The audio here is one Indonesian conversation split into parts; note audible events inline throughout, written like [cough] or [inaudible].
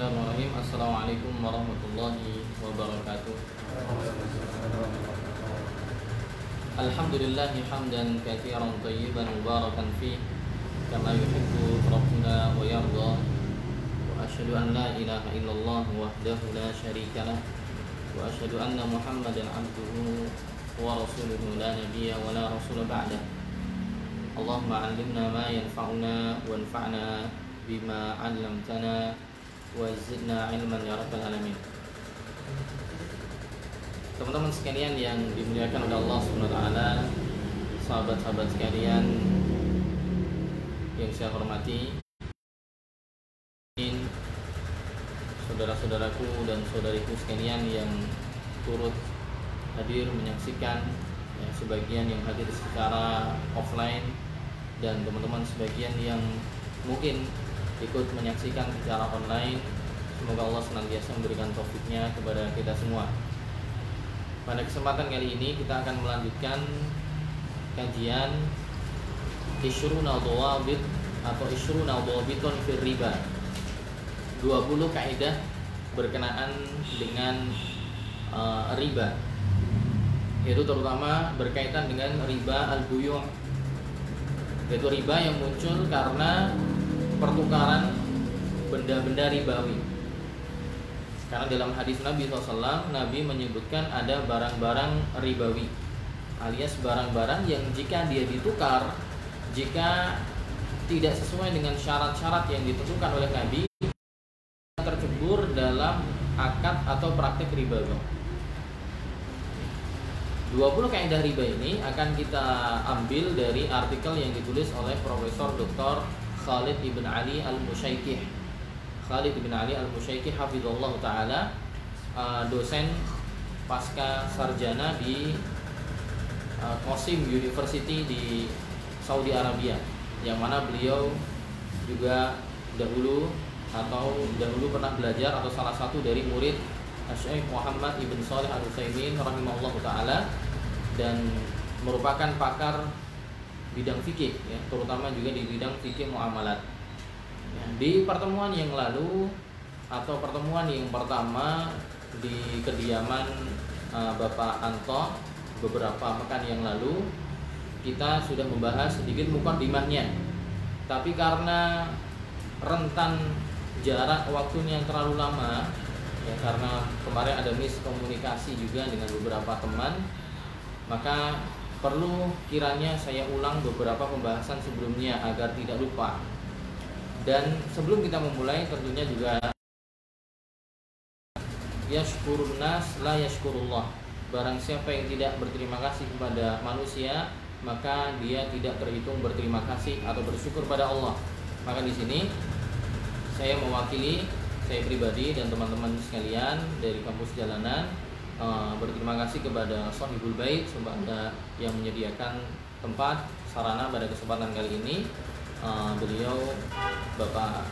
Bismillahirrahmanirrahim Assalamualaikum warahmatullahi wabarakatuh Alhamdulillahi hamdan kathiran tayyiban mubarakan fi Kama yuhibbu Rabbuna wa yarda Wa ashadu an la ilaha illallah wahdahu la sharika lah Wa ashadu anna muhammadan abduhu wa rasuluhu la nabiya wa la rasul ba'dah Allahumma alimna ma yanfa'una wa anfa'na bima 'allamtana wazidna ilman ya rabbal alamin. Teman-teman sekalian yang dimuliakan oleh Allah taala sahabat-sahabat sekalian yang saya hormati saudara-saudaraku dan saudariku sekalian yang turut hadir menyaksikan ya, sebagian yang hadir secara offline dan teman-teman sebagian yang mungkin ikut menyaksikan secara online. Semoga Allah senantiasa memberikan taufiknya kepada kita semua. Pada kesempatan kali ini kita akan melanjutkan kajian Ishruna Dhawabit atau Ishruna Dhawabiton fir riba 20 kaidah berkenaan dengan uh, riba yaitu terutama berkaitan dengan riba al-buyu' yaitu riba yang muncul karena pertukaran benda-benda ribawi. Karena dalam hadis Nabi SAW, Nabi menyebutkan ada barang-barang ribawi, alias barang-barang yang jika dia ditukar, jika tidak sesuai dengan syarat-syarat yang ditentukan oleh Nabi, tercebur dalam akad atau praktek ribawi. 20 kaidah riba ini akan kita ambil dari artikel yang ditulis oleh Profesor Dr. Khalid ibn Ali al Musyaikih Khalid ibn Ali al Musyaikih Hafizullah Ta'ala uh, dosen pasca sarjana di uh, University di Saudi Arabia yang mana beliau juga dahulu atau dahulu pernah belajar atau salah satu dari murid Syekh Muhammad ibn Saleh al Utsaimin rahimahullah taala dan merupakan pakar bidang fikih ya, terutama juga di bidang fikih muamalat. Ya, di pertemuan yang lalu atau pertemuan yang pertama di kediaman uh, Bapak Anto beberapa pekan yang lalu kita sudah membahas sedikit mukadimahnya. Tapi karena rentan jarak waktunya yang terlalu lama ya karena kemarin ada miskomunikasi juga dengan beberapa teman maka perlu kiranya saya ulang beberapa pembahasan sebelumnya agar tidak lupa. Dan sebelum kita memulai tentunya juga yashkurun nas la yashkurullah. Barang siapa yang tidak berterima kasih kepada manusia, maka dia tidak terhitung berterima kasih atau bersyukur pada Allah. Maka di sini saya mewakili saya pribadi dan teman-teman sekalian dari kampus jalanan uh, berterima kasih kepada Sohibul Bait kepada yang menyediakan tempat sarana pada kesempatan kali ini uh, beliau Bapak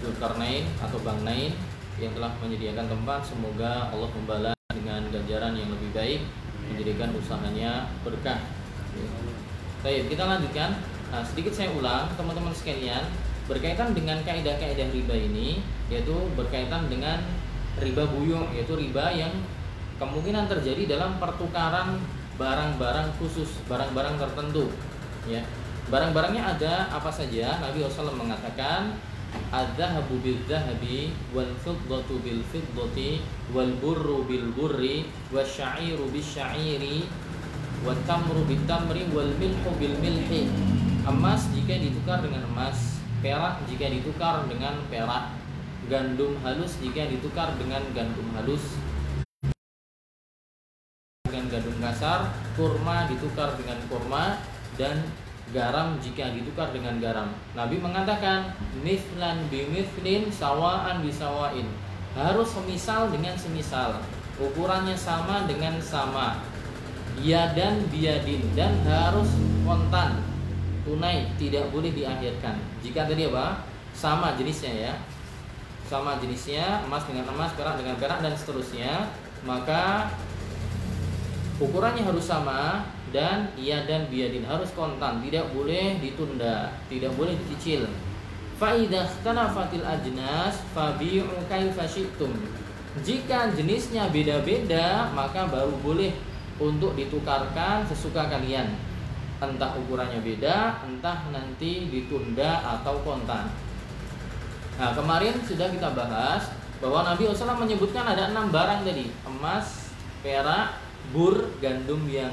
Zulkarnain atau Bang Nain yang telah menyediakan tempat semoga Allah membalas dengan ganjaran yang lebih baik menjadikan usahanya berkah. Baik, kita lanjutkan. Nah, sedikit saya ulang teman-teman sekalian berkaitan dengan kaidah-kaidah riba ini yaitu berkaitan dengan riba buyung yaitu riba yang kemungkinan terjadi dalam pertukaran barang-barang khusus, barang-barang tertentu. Ya, barang-barangnya ada apa saja? Nabi SAW mengatakan Adzahabu bil zahabi wal fiddatu bil fiddati wal burru bil burri wasyairu bis syairi wat tamru bit tamri wal milhu bil milhi. Emas jika ditukar dengan emas, perak jika ditukar dengan perak, gandum halus jika ditukar dengan gandum halus, kasar, kurma ditukar dengan kurma dan garam jika ditukar dengan garam. Nabi mengatakan mislan bimiflin sawaan bisawain. Harus semisal dengan semisal. Ukurannya sama dengan sama. Ya dan biadin dan harus kontan tunai tidak boleh diakhirkan. Jika tadi apa? Sama jenisnya ya. Sama jenisnya emas dengan emas, perak dengan perak dan seterusnya, maka ukurannya harus sama dan iya dan biadin harus kontan tidak boleh ditunda tidak boleh dicicil Faidah tanafatil ajnas fabi'u kaifa syi'tum. Jika jenisnya beda-beda, maka baru boleh untuk ditukarkan sesuka kalian. Entah ukurannya beda, entah nanti ditunda atau kontan. Nah, kemarin sudah kita bahas bahwa Nabi SAW menyebutkan ada enam barang tadi, emas, perak, bur, gandum yang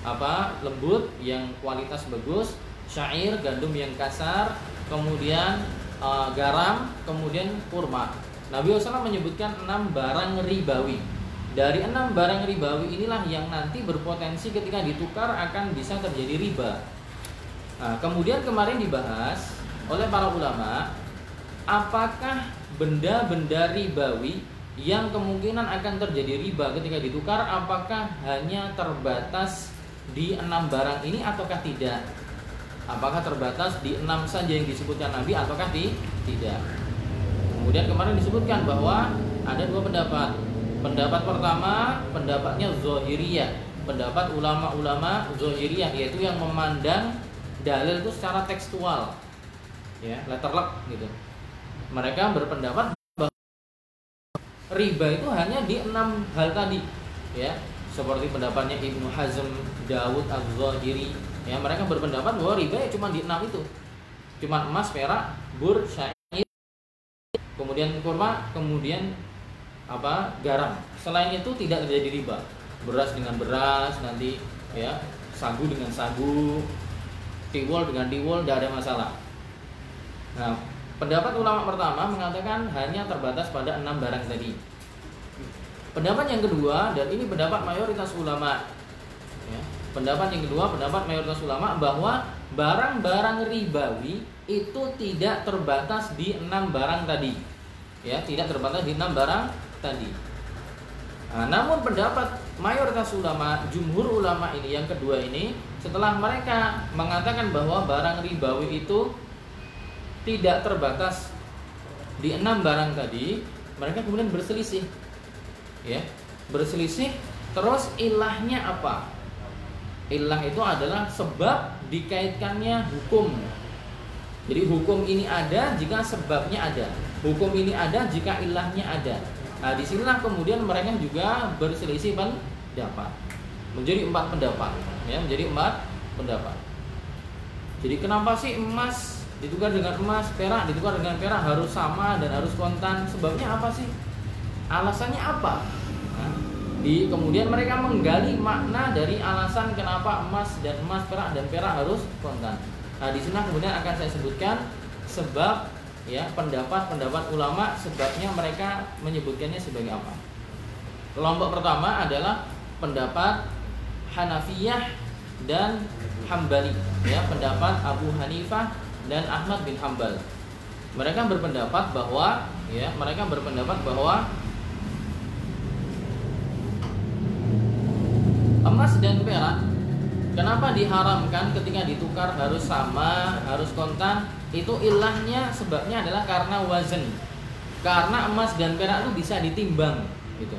apa lembut, yang kualitas bagus, syair, gandum yang kasar, kemudian uh, garam, kemudian kurma. Nabi SAW menyebutkan enam barang ribawi. Dari enam barang ribawi inilah yang nanti berpotensi ketika ditukar akan bisa terjadi riba. Nah, kemudian kemarin dibahas oleh para ulama, apakah benda-benda ribawi yang kemungkinan akan terjadi riba ketika ditukar, apakah hanya terbatas di enam barang ini ataukah tidak? Apakah terbatas di enam saja yang disebutkan Nabi ataukah di, tidak? Kemudian kemarin disebutkan bahwa ada dua pendapat. Pendapat pertama, pendapatnya Zohiriyah. Pendapat ulama-ulama Zohiriyah yaitu yang memandang dalil itu secara tekstual. Ya, letterlock gitu. Mereka berpendapat riba itu hanya di enam hal tadi, ya. Seperti pendapatnya Ibnu Hazm, Dawud Az-Zahiri, ya. Mereka berpendapat bahwa riba ya cuma di enam itu. Cuma emas perak bur syair kemudian kurma kemudian apa garam. Selain itu tidak terjadi riba. Beras dengan beras nanti ya. Sagu dengan sagu tiwul dengan tiwul tidak ada masalah. Nah pendapat ulama pertama mengatakan hanya terbatas pada enam barang tadi pendapat yang kedua dan ini pendapat mayoritas ulama ya, Pendapat yang kedua, pendapat mayoritas ulama bahwa barang-barang ribawi itu tidak terbatas di enam barang tadi. Ya, tidak terbatas di enam barang tadi. Nah, namun pendapat mayoritas ulama, jumhur ulama ini yang kedua ini, setelah mereka mengatakan bahwa barang ribawi itu tidak terbatas di enam barang tadi, mereka kemudian berselisih. Ya, berselisih terus ilahnya apa? Ilah itu adalah sebab dikaitkannya hukum. Jadi hukum ini ada jika sebabnya ada. Hukum ini ada jika ilahnya ada. Nah, di sinilah kemudian mereka juga berselisih pendapat. Menjadi empat pendapat, ya, menjadi empat pendapat. Jadi kenapa sih emas ditukar dengan emas, perak ditukar dengan perak harus sama dan harus kontan? Sebabnya apa sih? Alasannya apa? di kemudian mereka menggali makna dari alasan kenapa emas dan emas perak dan perak harus kontan. Nah, di sini kemudian akan saya sebutkan sebab ya pendapat-pendapat ulama sebabnya mereka menyebutkannya sebagai apa. Kelompok pertama adalah pendapat Hanafiyah dan Hambali, ya, pendapat Abu Hanifah dan Ahmad bin Hambal. Mereka berpendapat bahwa ya, mereka berpendapat bahwa emas dan perak kenapa diharamkan ketika ditukar harus sama harus kontan? Itu ilahnya sebabnya adalah karena wazan. Karena emas dan perak itu bisa ditimbang gitu.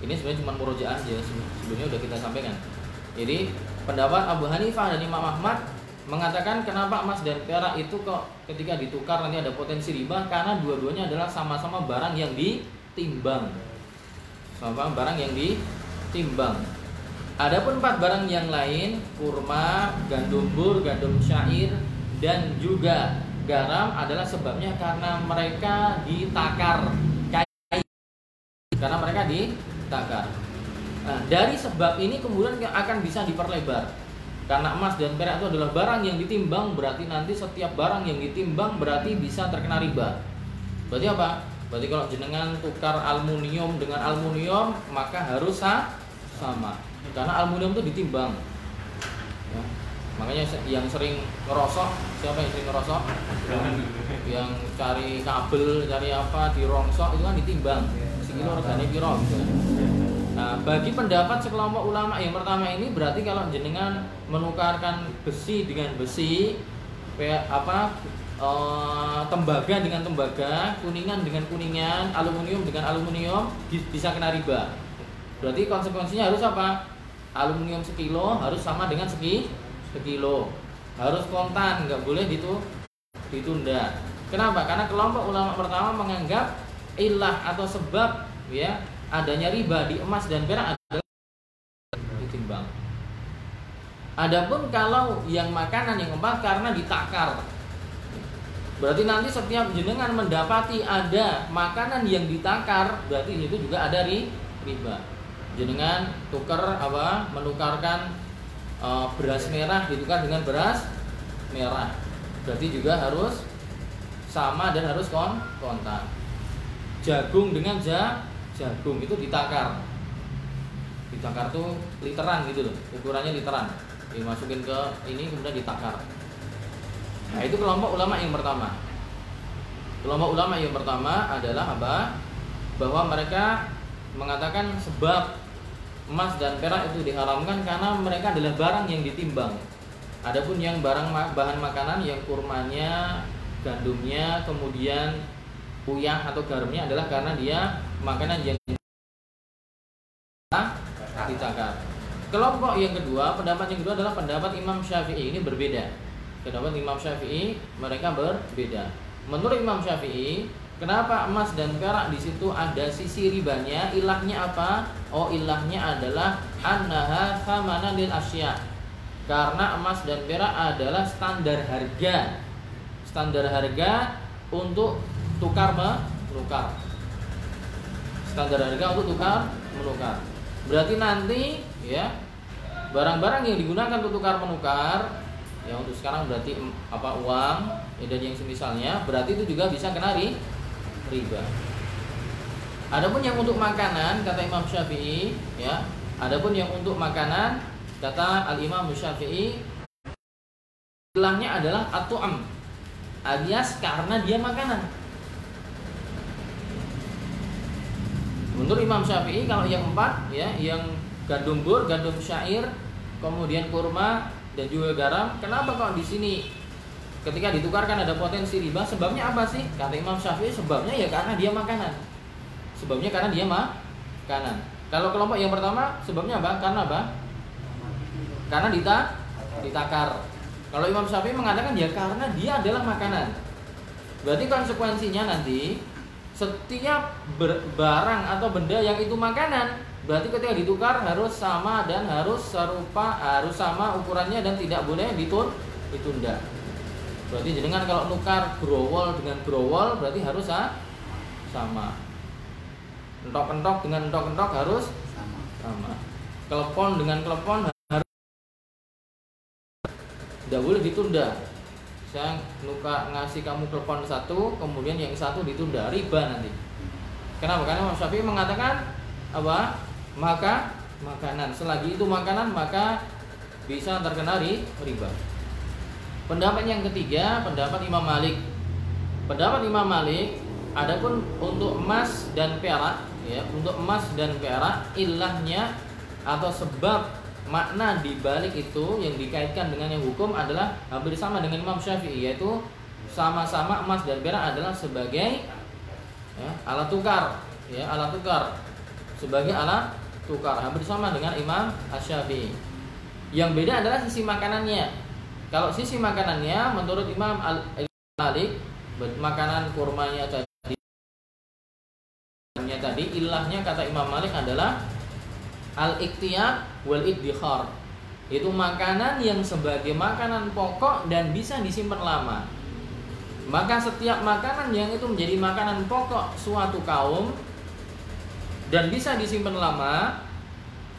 Ini sebenarnya cuma murojaah aja sebelumnya udah kita sampaikan. Jadi pendapat Abu Hanifah dan Imam Ahmad mengatakan kenapa emas dan perak itu kok ketika ditukar nanti ada potensi riba karena dua-duanya adalah sama-sama barang yang ditimbang sama barang yang ditimbang Adapun empat barang yang lain, kurma, gandum bur, gandum syair, dan juga garam adalah sebabnya karena mereka ditakar karena mereka ditakar. Nah, dari sebab ini kemudian akan bisa diperlebar. Karena emas dan perak itu adalah barang yang ditimbang, berarti nanti setiap barang yang ditimbang berarti bisa terkena riba. Berarti apa? Berarti kalau jenengan tukar aluminium dengan aluminium maka harus sama karena aluminium itu ditimbang ya. makanya yang sering ngerosok siapa yang sering ngerosok yang cari kabel cari apa di rongsok itu kan ditimbang sekilo piro gitu. Nah, bagi pendapat sekelompok ulama yang pertama ini berarti kalau jenengan menukarkan besi dengan besi, apa e, tembaga dengan tembaga, kuningan dengan kuningan, aluminium dengan aluminium bisa kena riba. Berarti konsekuensinya harus apa? aluminium sekilo harus sama dengan segi sekilo harus kontan nggak boleh itu ditunda Kenapa? Karena kelompok ulama pertama menganggap ilah atau sebab ya adanya riba di emas dan perak adalah ditimbang. Adapun kalau yang makanan yang keempat karena ditakar. Berarti nanti setiap jenengan mendapati ada makanan yang ditakar, berarti itu juga ada riba. Jenengan tukar apa? Menukarkan e, beras merah ditukar dengan beras merah. Berarti juga harus sama dan harus kon kontan. Jagung dengan ja, jagung itu ditakar. Ditakar tuh literan gitu loh, ukurannya literan. Dimasukin ke ini kemudian ditakar. Nah, itu kelompok ulama yang pertama. Kelompok ulama yang pertama adalah apa? Bahwa mereka mengatakan sebab emas dan perak itu diharamkan karena mereka adalah barang yang ditimbang. Adapun yang barang bahan makanan yang kurmanya, gandumnya, kemudian uyah atau garamnya adalah karena dia makanan yang ditakar. Kelompok yang kedua, pendapat yang kedua adalah pendapat Imam Syafi'i ini berbeda. Pendapat Imam Syafi'i mereka berbeda. Menurut Imam Syafi'i, Kenapa emas dan perak di situ ada sisi ribanya? Ilahnya apa? Oh, ilahnya adalah annaha thamana lil asya. Karena emas dan perak adalah standar harga. Standar harga untuk tukar menukar. Standar harga untuk tukar menukar. Berarti nanti ya barang-barang yang digunakan untuk tukar menukar ya untuk sekarang berarti apa uang ya, dan yang semisalnya berarti itu juga bisa kena riba. Adapun yang untuk makanan kata Imam Syafi'i ya, adapun yang untuk makanan kata Al Imam Syafi'i istilahnya adalah atu'am alias karena dia makanan. Menurut Imam Syafi'i kalau yang empat ya, yang gandum bur, gandum syair, kemudian kurma dan juga garam, kenapa kok di sini ketika ditukarkan ada potensi riba sebabnya apa sih? Kata Imam Syafi'i sebabnya ya karena dia makanan. Sebabnya karena dia makanan. Kalau kelompok yang pertama sebabnya apa? Karena apa? Karena dita ditakar. Kalau Imam Syafi'i mengatakan ya karena dia adalah makanan. Berarti konsekuensinya nanti setiap barang atau benda yang itu makanan berarti ketika ditukar harus sama dan harus serupa harus sama ukurannya dan tidak boleh ditun ditunda Berarti jenengan kalau nukar growol dengan growol berarti harus ah, sama. Entok-entok dengan entok-entok harus sama. sama. Telepon dengan telepon harus tidak boleh ditunda. Saya nuka ngasih kamu telepon satu, kemudian yang satu ditunda, riba nanti. Kenapa? Karena Mas Syafi'i mengatakan apa? Maka makanan selagi itu makanan maka bisa terkena riba. Pendapat yang ketiga, pendapat Imam Malik. Pendapat Imam Malik, adapun untuk emas dan perak, ya, untuk emas dan perak ilahnya atau sebab makna di balik itu yang dikaitkan dengan yang hukum adalah hampir sama dengan Imam Syafi'i yaitu sama-sama emas dan perak adalah sebagai ya, alat tukar, ya, alat tukar sebagai alat tukar hampir sama dengan Imam Asy-Syafi'i. Yang beda adalah sisi makanannya. Kalau sisi makanannya menurut Imam Al-Malik makanan kurmanya tadi tadi ilahnya kata Imam Malik adalah al-iktiyar wal iddikhar. Itu makanan yang sebagai makanan pokok dan bisa disimpan lama. Maka setiap makanan yang itu menjadi makanan pokok suatu kaum dan bisa disimpan lama,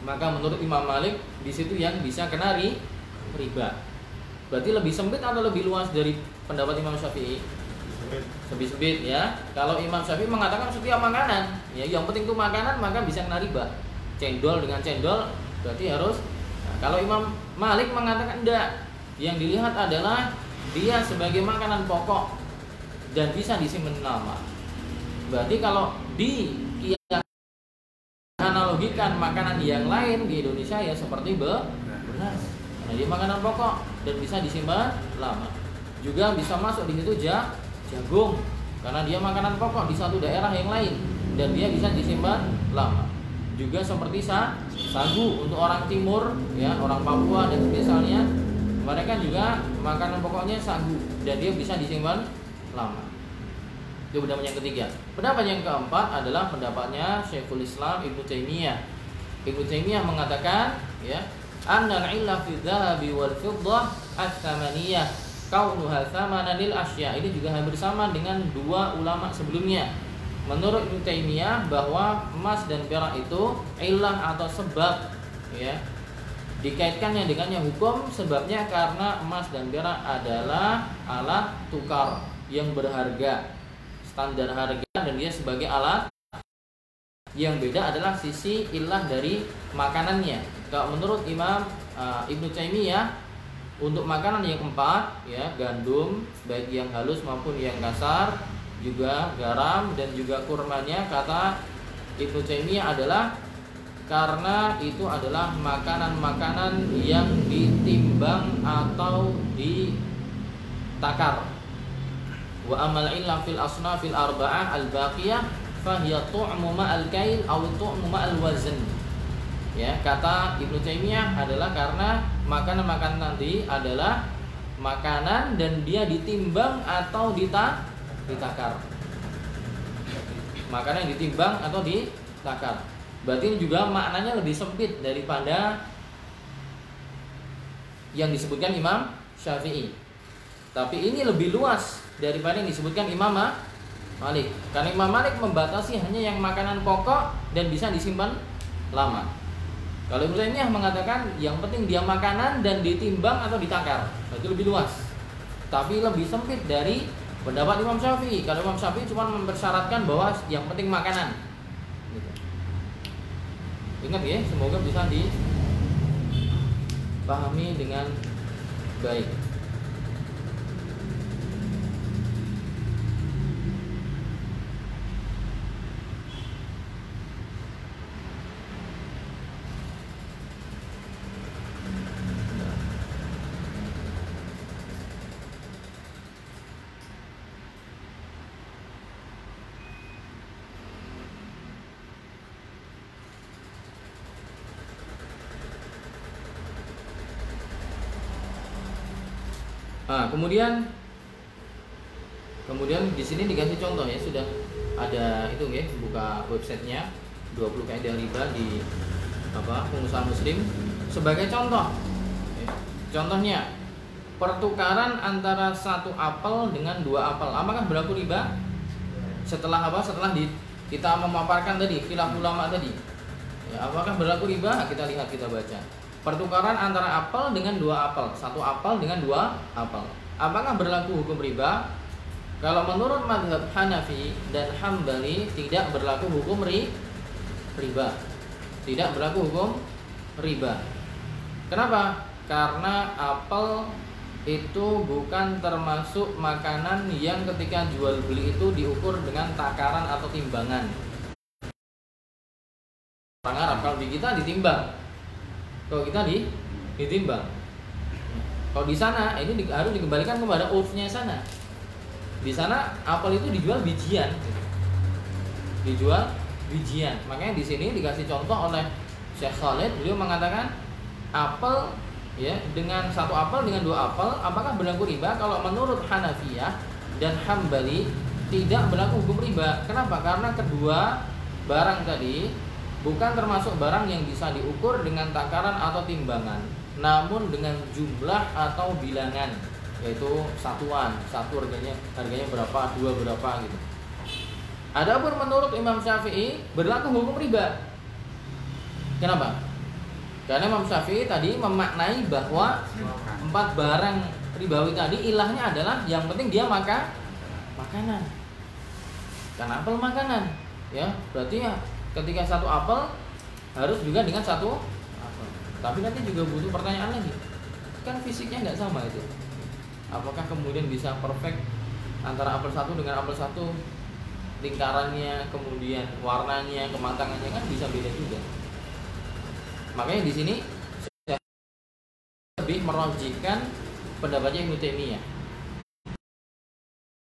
maka menurut Imam Malik di situ yang bisa kena riba. Berarti lebih sempit atau lebih luas dari pendapat Imam Syafi'i? Lebih sempit ya. Kalau Imam Syafi'i mengatakan setiap makanan, ya yang penting itu makanan maka bisa kena riba. Cendol dengan cendol berarti harus. Nah, kalau Imam Malik mengatakan tidak, yang dilihat adalah dia sebagai makanan pokok dan bisa disimpan lama. Berarti kalau di analogikan makanan yang lain di Indonesia ya seperti beras Nah, dia makanan pokok dan bisa disimpan lama. Juga bisa masuk di situ jagung karena dia makanan pokok di satu daerah yang lain dan dia bisa disimpan lama. Juga seperti sa, sagu untuk orang timur ya, orang Papua dan misalnya mereka juga makanan pokoknya sagu dan dia bisa disimpan lama. Itu pendapat yang ketiga. Pendapat yang keempat adalah pendapatnya Syekhul Islam Ibnu Taimiyah. Ibnu Taimiyah mengatakan ya, anna al-illa fi dhahabi wal fiddah ats-tsamaniyah kaunuha tsamanan lil asya. Ini juga hampir sama dengan dua ulama sebelumnya. Menurut Ibnu Taimiyah bahwa emas dan perak itu ilah atau sebab ya. Dikaitkannya dengannya hukum sebabnya karena emas dan perak adalah alat tukar yang berharga standar harga dan dia sebagai alat yang beda adalah sisi ilah dari makanannya. Kalau menurut Imam uh, Ibnu Taimiyah untuk makanan yang empat ya gandum baik yang halus maupun yang kasar juga garam dan juga kurmanya kata Ibnu Taimiyah adalah karena itu adalah makanan-makanan yang ditimbang atau ditakar. Wa amal illa fil asnafil arba'ah al baqiyah fahiya tu'mu ma'al kail aw tu'mu ma'al wazn. Ya, kata Ibnu Taimiyah adalah karena makanan-makanan nanti adalah makanan dan dia ditimbang atau dita ditakar. Makanan yang ditimbang atau ditakar. Berarti juga maknanya lebih sempit daripada yang disebutkan Imam Syafi'i. Tapi ini lebih luas daripada yang disebutkan Imam Malik. Karena Imam Malik membatasi hanya yang makanan pokok dan bisa disimpan lama. Kalau Ibnu Taimiyah mengatakan yang penting dia makanan dan ditimbang atau ditakar. Itu lebih luas. Tapi lebih sempit dari pendapat Imam Syafi'i. Kalau Imam Syafi'i cuma mempersyaratkan bahwa yang penting makanan Ingat ya, semoga bisa dipahami dengan baik. Nah, kemudian kemudian di sini dikasih contoh ya sudah ada itu ya buka websitenya 20 kaidah riba di apa pengusaha muslim. Sebagai contoh contohnya pertukaran antara satu apel dengan dua apel. Apakah berlaku riba? Setelah apa? Setelah di, kita memaparkan tadi khilaf ulama tadi. Ya, apakah berlaku riba? Kita lihat kita baca. Pertukaran antara apel dengan dua apel, satu apel dengan dua apel. Apakah berlaku hukum riba? Kalau menurut madhab Hanafi dan Hambali tidak berlaku hukum ri, riba. Tidak berlaku hukum riba. Kenapa? Karena apel itu bukan termasuk makanan yang ketika jual beli itu diukur dengan takaran atau timbangan. Orang Arab kalau di kita ditimbang, kalau kita di ditimbang kalau di sana ini di, harus dikembalikan kepada urfnya sana. Di sana apel itu dijual bijian. Dijual bijian. Makanya di sini dikasih contoh oleh Syekh Khalid beliau mengatakan apel ya dengan satu apel dengan dua apel apakah berlaku riba? Kalau menurut Hanafiyah dan Hambali tidak berlaku hukum riba. Kenapa? Karena kedua barang tadi bukan termasuk barang yang bisa diukur dengan takaran atau timbangan, namun dengan jumlah atau bilangan, yaitu satuan, satu harganya harganya berapa, dua berapa gitu. Adapun menurut Imam Syafi'i berlaku hukum riba. Kenapa? Karena Imam Syafi'i tadi memaknai bahwa empat barang ribawi tadi ilahnya adalah yang penting dia makan makanan. Karena apel makanan, ya berarti ya ketika satu apel harus juga dengan satu. Tapi nanti juga butuh pertanyaan lagi. Kan fisiknya nggak sama itu. Apakah kemudian bisa perfect antara apel satu dengan apel satu lingkarannya, kemudian warnanya, kematangannya kan bisa beda juga. Makanya di sini lebih merojikan pendapatnya Ibnu Taimiyah.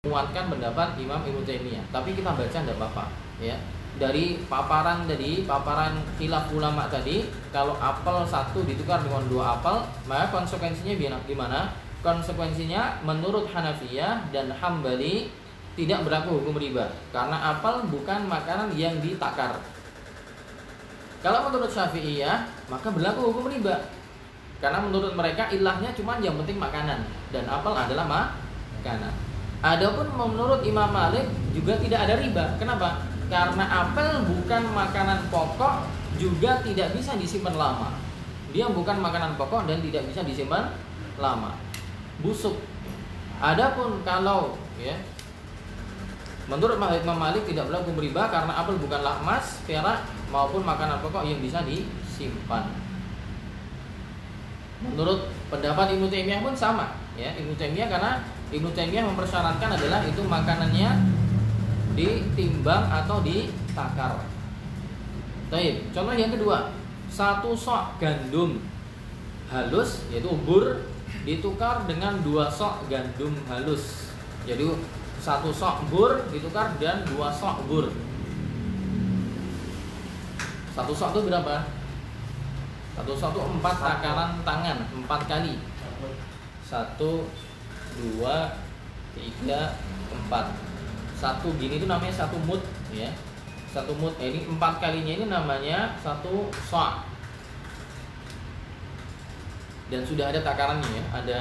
Menguatkan pendapat Imam Ibnu Taimiyah, tapi kita baca tidak apa-apa, ya dari paparan tadi, paparan khilaf ulama tadi, kalau apel satu ditukar dengan dua apel, maka konsekuensinya gimana? Konsekuensinya menurut Hanafiyah dan Hambali tidak berlaku hukum riba karena apel bukan makanan yang ditakar. Kalau menurut Syafi'iyah, maka berlaku hukum riba. Karena menurut mereka ilahnya cuma yang penting makanan dan apel adalah makanan. Adapun menurut Imam Malik juga tidak ada riba. Kenapa? Karena apel bukan makanan pokok juga tidak bisa disimpan lama. Dia bukan makanan pokok dan tidak bisa disimpan lama. Busuk. Adapun kalau ya Menurut Imam Malik tidak berlaku riba karena apel bukanlah emas, perak maupun makanan pokok yang bisa disimpan. Menurut pendapat Ibnu Taimiyah pun sama, ya. Ibnu Taimiyah karena Ibnu Taimiyah mempersyaratkan adalah itu makanannya ditimbang atau ditakar. Baik, contoh yang kedua, satu sok gandum halus yaitu bur ditukar dengan dua sok gandum halus. Jadi satu sok bur ditukar dan dua sok bur satu sok itu berapa? Satu sok itu empat takaran tangan empat kali. Satu dua tiga empat satu gini itu namanya satu mut ya. Satu mut eh, ini empat kalinya ini namanya satu sok dan sudah ada takarannya ya. Ada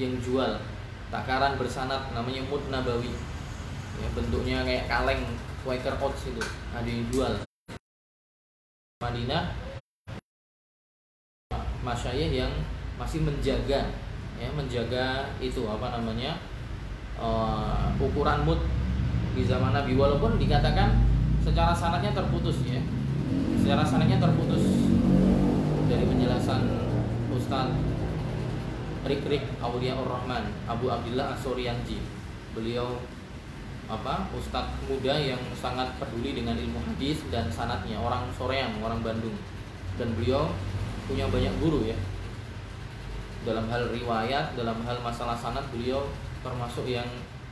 yang jual takaran bersanat namanya mud nabawi. Ya, bentuknya kayak kaleng Quaker Oats itu. Ada yang jual. Madinah. Masyayikh yang masih menjaga ya menjaga itu apa namanya uh, ukuran mud di zaman Nabi walaupun dikatakan secara sanatnya terputus ya. Secara sanatnya terputus dari penjelasan Ustadz Rik-Rik Aulia Rahman Abu Abdullah Asuryanji beliau apa ustadz muda yang sangat peduli dengan ilmu hadis dan sanatnya orang Soreang orang Bandung. Dan beliau punya banyak guru ya. Dalam hal riwayat dalam hal masalah sanat beliau termasuk yang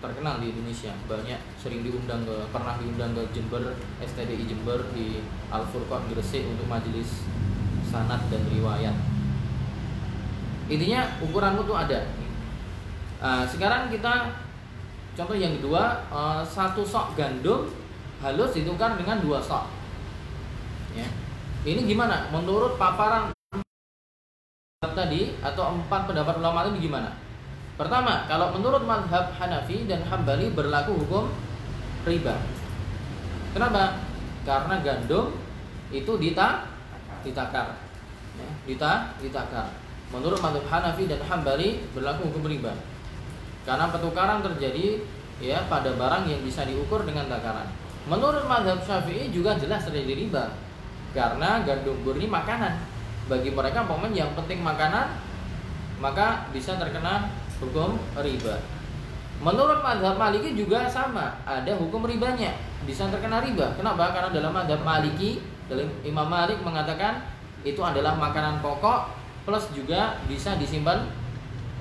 terkenal di Indonesia. Banyak sering diundang ke pernah diundang ke Jember STDI Jember di Al Furqan Gresik untuk majelis sanat dan riwayat. Intinya ukuran mutu ada. Uh, sekarang kita contoh yang kedua uh, satu sok gandum halus ditukar dengan dua sok. Ya. Ini gimana? Menurut paparan tadi atau empat pendapat ulama itu gimana pertama kalau menurut madhab Hanafi dan Hambali berlaku hukum riba kenapa karena gandum itu dita ditakar ya, dita ditakar Menurut madhab Hanafi dan Hambali berlaku hukum riba. Karena pertukaran terjadi ya pada barang yang bisa diukur dengan takaran. Menurut madhab Syafi'i juga jelas terjadi riba. Karena gandum murni makanan. Bagi mereka pemain yang penting makanan maka bisa terkena hukum riba. Menurut madhab Maliki juga sama, ada hukum ribanya, bisa terkena riba. Kenapa? Karena dalam madhab Maliki, dalam Imam Malik mengatakan itu adalah makanan pokok plus juga bisa disimpan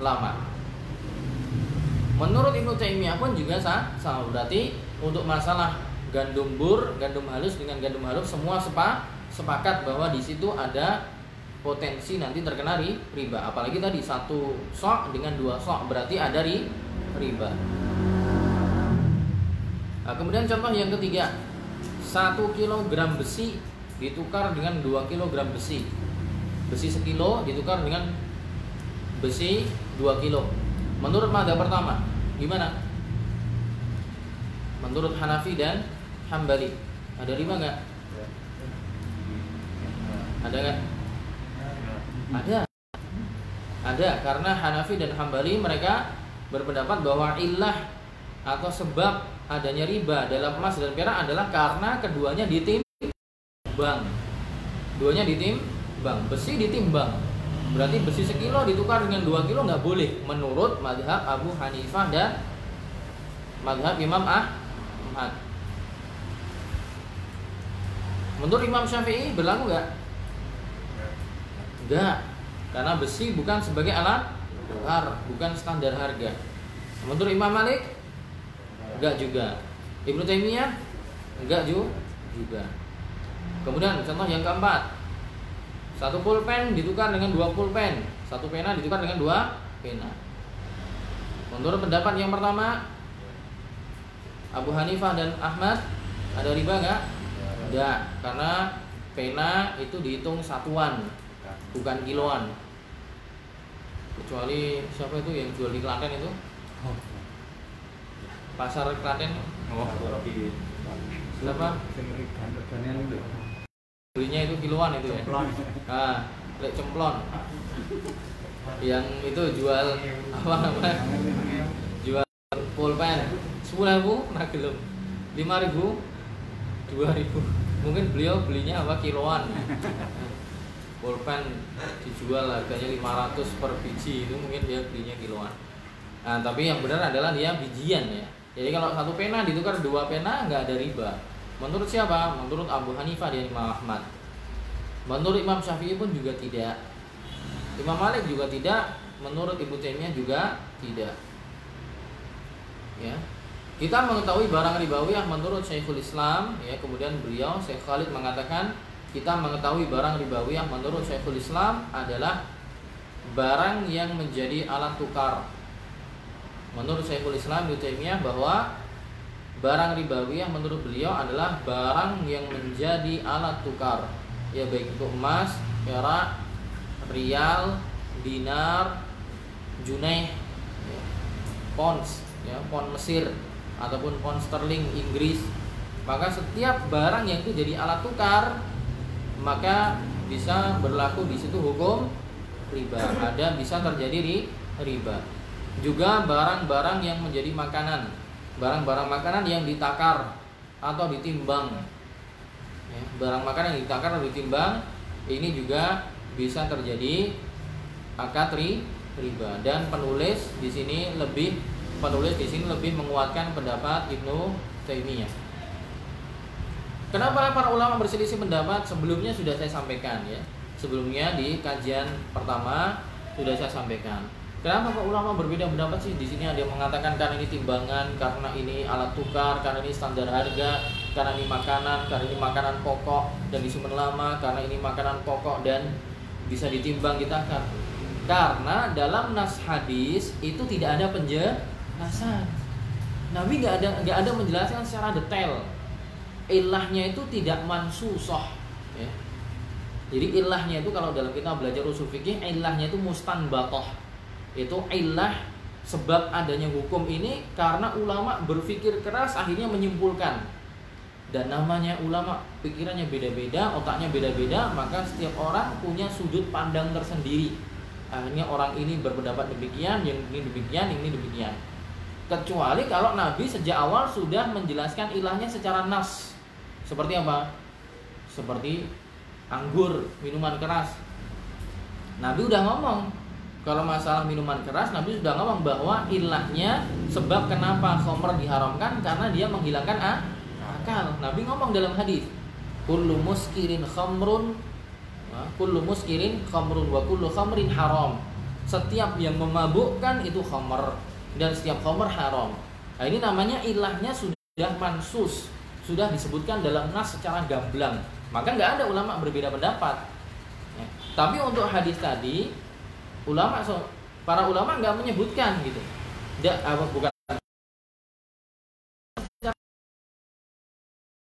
lama. Menurut Ibnu Taimiyah pun juga sama berarti untuk masalah gandum bur, gandum halus dengan gandum halus semua sepa, sepakat bahwa di situ ada potensi nanti terkena ri, riba. Apalagi tadi satu sok dengan dua sok berarti ada ri, riba. Nah, kemudian contoh yang ketiga, satu kilogram besi ditukar dengan dua kilogram besi besi sekilo ditukar dengan besi 2 kilo. Menurut madhab pertama, gimana? Menurut Hanafi dan Hambali, ada lima nggak? Ada nggak? Ada. Ada karena Hanafi dan Hambali mereka berpendapat bahwa ilah atau sebab adanya riba dalam emas dan perak adalah karena keduanya ditimbang. Duanya ditim ditimbang besi ditimbang berarti besi sekilo ditukar dengan dua kilo nggak boleh menurut madhab Abu Hanifah dan madhab Imam Ahmad menurut Imam Syafi'i berlaku nggak nggak karena besi bukan sebagai alat tukar bukan standar harga. Menurut Imam Malik enggak juga. Ibnu Taimiyah enggak juga. Kemudian contoh yang keempat. Satu pulpen ditukar dengan dua pulpen. Satu pena ditukar dengan dua pena. Menurut pendapat yang pertama, Abu Hanifah dan Ahmad ada riba nggak? Tidak, karena pena itu dihitung satuan, bukan kiloan. Kecuali siapa itu yang jual di Klaten itu? Pasar Klaten. Oh, Siapa? Belinya itu kiloan itu ya. Nah, lek cemplon. Yang itu jual apa namanya? Jual pulpen sepuluh ribu, nah gelem lima ribu, dua ribu. Mungkin beliau belinya apa kiloan. Pulpen dijual harganya 500 per biji itu mungkin dia belinya kiloan. Nah, tapi yang benar adalah dia bijian ya. Jadi kalau satu pena ditukar dua pena nggak ada riba. Menurut siapa? Menurut Abu Hanifah dan Imam Ahmad. Menurut Imam Syafi'i pun juga tidak. Imam Malik juga tidak. Menurut Ibnu Taimiyah juga tidak. Ya. Kita mengetahui barang ribawiyah menurut Syekhul Islam ya, kemudian beliau Syekh Khalid mengatakan kita mengetahui barang ribawiyah menurut Syekhul Islam adalah barang yang menjadi alat tukar. Menurut Syekhul Islam Taimiyah bahwa barang ribawiyah menurut beliau adalah barang yang menjadi alat tukar ya baik itu emas, perak, rial, dinar, junai, ya, pounds, ya, pound Mesir ataupun pound sterling Inggris. Maka setiap barang yang itu jadi alat tukar maka bisa berlaku di situ hukum riba. Ada bisa terjadi riba. Juga barang-barang yang menjadi makanan, barang-barang makanan yang ditakar atau ditimbang. Ya, barang makanan yang ditakar atau ditimbang ini juga bisa terjadi akad riba dan penulis di sini lebih penulis di sini lebih menguatkan pendapat Ibnu Taimiyah. Kenapa para ulama berselisih pendapat? Sebelumnya sudah saya sampaikan ya. Sebelumnya di kajian pertama sudah saya sampaikan. Kenapa para ulama berbeda pendapat sih? Di sini ada yang mengatakan karena ini timbangan, karena ini alat tukar, karena ini standar harga, karena ini makanan, karena ini makanan pokok dan disimpan lama, karena ini makanan pokok dan bisa ditimbang ditakar. Karena dalam nas hadis itu tidak ada penjelasan. Nabi nggak ada nggak ada menjelaskan secara detail ilahnya itu tidak mansusoh ya. Jadi ilahnya itu kalau dalam kita belajar usul fikih ilahnya itu mustanbatoh Itu ilah sebab adanya hukum ini karena ulama berpikir keras akhirnya menyimpulkan dan namanya ulama pikirannya beda-beda, otaknya beda-beda, maka setiap orang punya sudut pandang tersendiri. Akhirnya orang ini berpendapat demikian, yang ini demikian, yang ini demikian. Kecuali kalau Nabi sejak awal sudah menjelaskan ilahnya secara nas. Seperti apa? Seperti anggur, minuman keras. Nabi udah ngomong kalau masalah minuman keras Nabi sudah ngomong bahwa ilahnya sebab kenapa khomer diharamkan karena dia menghilangkan ah, akal. Nabi ngomong dalam hadis, kullu muskirin khamrun kullu muskirin khamrun wa kullu khamrin haram. Setiap yang memabukkan itu khamr dan setiap khamr haram. Nah, ini namanya ilahnya sudah mansus sudah disebutkan dalam nas secara gamblang. Maka nggak ada ulama berbeda pendapat. Ya. Tapi untuk hadis tadi, ulama para ulama nggak menyebutkan gitu. Tidak apa bukan.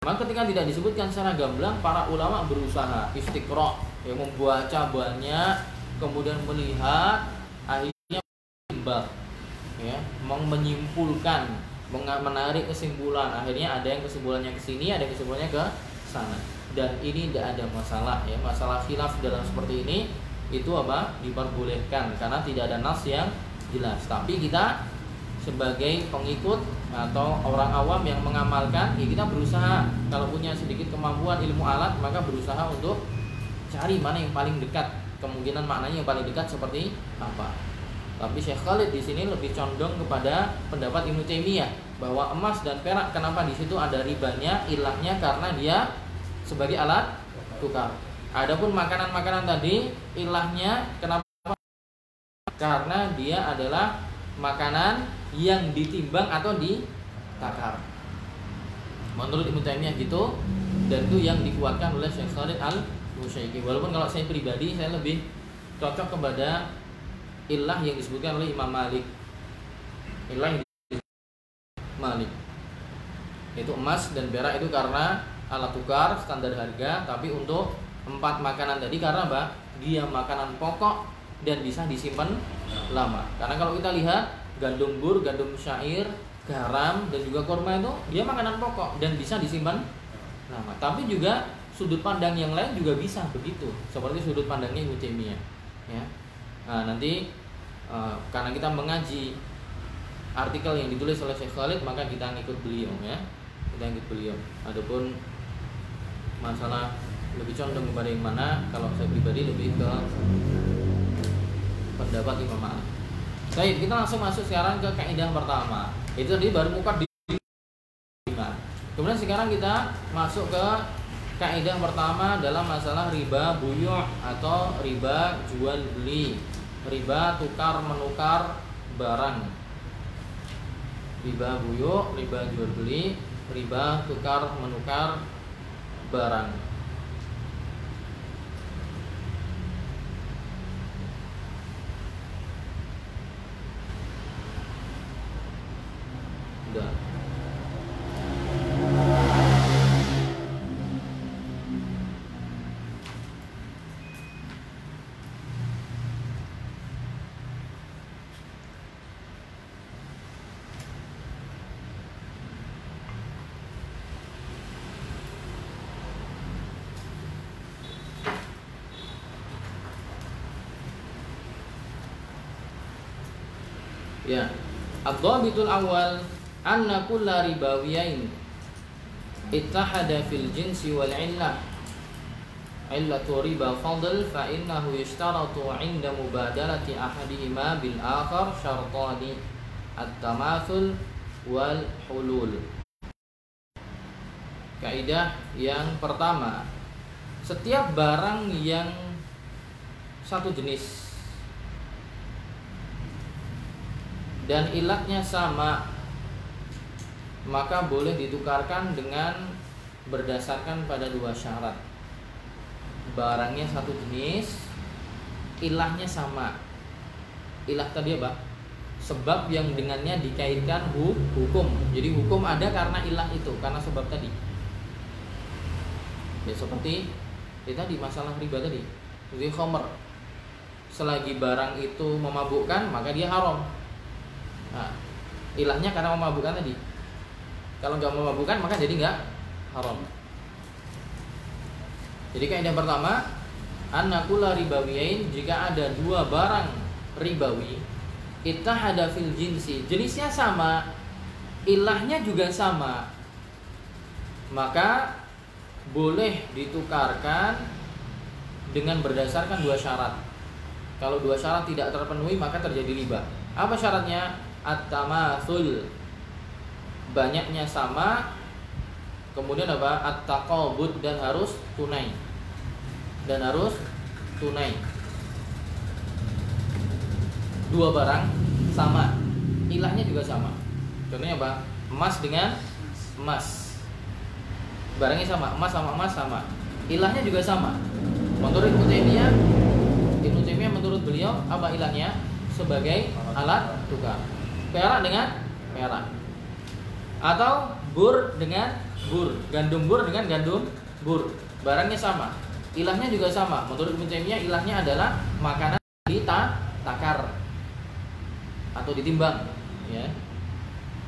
Maka ketika tidak disebutkan secara gamblang, para ulama berusaha istiqro, yang membaca banyak, kemudian melihat, akhirnya ya, menyimpulkan menarik kesimpulan. Akhirnya ada yang kesimpulannya ke sini ada yang kesimpulannya ke sana. Dan ini tidak ada masalah ya. Masalah khilaf dalam seperti ini itu apa? Diperbolehkan karena tidak ada nas yang jelas. Tapi kita sebagai pengikut atau orang awam yang mengamalkan ya kita berusaha. Kalau punya sedikit kemampuan ilmu alat maka berusaha untuk cari mana yang paling dekat. Kemungkinan maknanya yang paling dekat seperti apa tapi Syekh Khalid di sini lebih condong kepada pendapat Ibnu Taimiyah bahwa emas dan perak kenapa di situ ada ribanya, ilahnya karena dia sebagai alat tukar. Adapun makanan-makanan tadi ilahnya kenapa? Karena dia adalah makanan yang ditimbang atau ditakar. Menurut Ibnu Taimiyah gitu dan itu yang dikuatkan oleh Syekh Khalid Al Musyaiki. Walaupun kalau saya pribadi saya lebih cocok kepada ilah yang disebutkan oleh Imam Malik ilah yang Malik Itu emas dan perak itu karena alat tukar standar harga, tapi untuk empat makanan tadi karena apa? Dia makanan pokok dan bisa disimpan lama. Karena kalau kita lihat gandum bur, gandum syair, garam dan juga kurma itu dia makanan pokok dan bisa disimpan lama. Tapi juga sudut pandang yang lain juga bisa begitu, seperti sudut pandangnya Taimiyah. Ya. Nah, nanti uh, karena kita mengaji artikel yang ditulis oleh Syekh Khalid maka kita ngikut beliau ya kita ngikut beliau adapun masalah lebih condong kepada yang mana kalau saya pribadi lebih ke pendapat Imam Malik Baik, kita langsung masuk sekarang ke kaidah pertama. Itu tadi baru muka di Kemudian sekarang kita masuk ke kaidah pertama dalam masalah riba buyu' atau riba jual beli. Riba tukar menukar barang. Riba buyu', riba jual beli, riba tukar menukar barang. Udah. Ad-dhabitul awal anna kulla ribawiyain ittahada fil jinsi wal illah illatu riba fadl fa innahu yashtaratu 'inda mubadalati ahadihima bil akhar syartani at-tamathul wal hulul. Kaidah yang pertama Setiap barang yang satu jenis dan ilatnya sama. Maka boleh ditukarkan dengan berdasarkan pada dua syarat. Barangnya satu jenis ilahnya sama. Ilah tadi apa? Sebab yang dengannya dikaitkan hukum. Jadi hukum ada karena ilah itu karena sebab tadi. Ya seperti kita di masalah riba tadi. Jadi khomer selagi barang itu memabukkan maka dia haram Nah, ilahnya karena memabukkan tadi. Kalau nggak memabukkan maka jadi nggak haram. Jadi kaidah pertama, anakula ribawiyain jika ada dua barang ribawi, kita fil jinsi, jenisnya sama, ilahnya juga sama, maka boleh ditukarkan dengan berdasarkan dua syarat. Kalau dua syarat tidak terpenuhi maka terjadi riba. Apa syaratnya? At-tamatsul banyaknya sama kemudian apa? At-taqabud dan harus tunai. Dan harus tunai. Dua barang sama. Ilahnya juga sama. Contohnya apa? Emas dengan emas. Barangnya sama. Emas sama emas sama. Ilahnya juga sama. Menurut Ibnu Taimiyah Ibnu Taimiyah menurut beliau apa ilahnya? Sebagai alat tukar perak dengan perak. Atau bur dengan bur. Gandum bur dengan gandum bur. Barangnya sama. Ilahnya juga sama. Menurut Ibnu ilahnya adalah makanan ta takar atau ditimbang ya.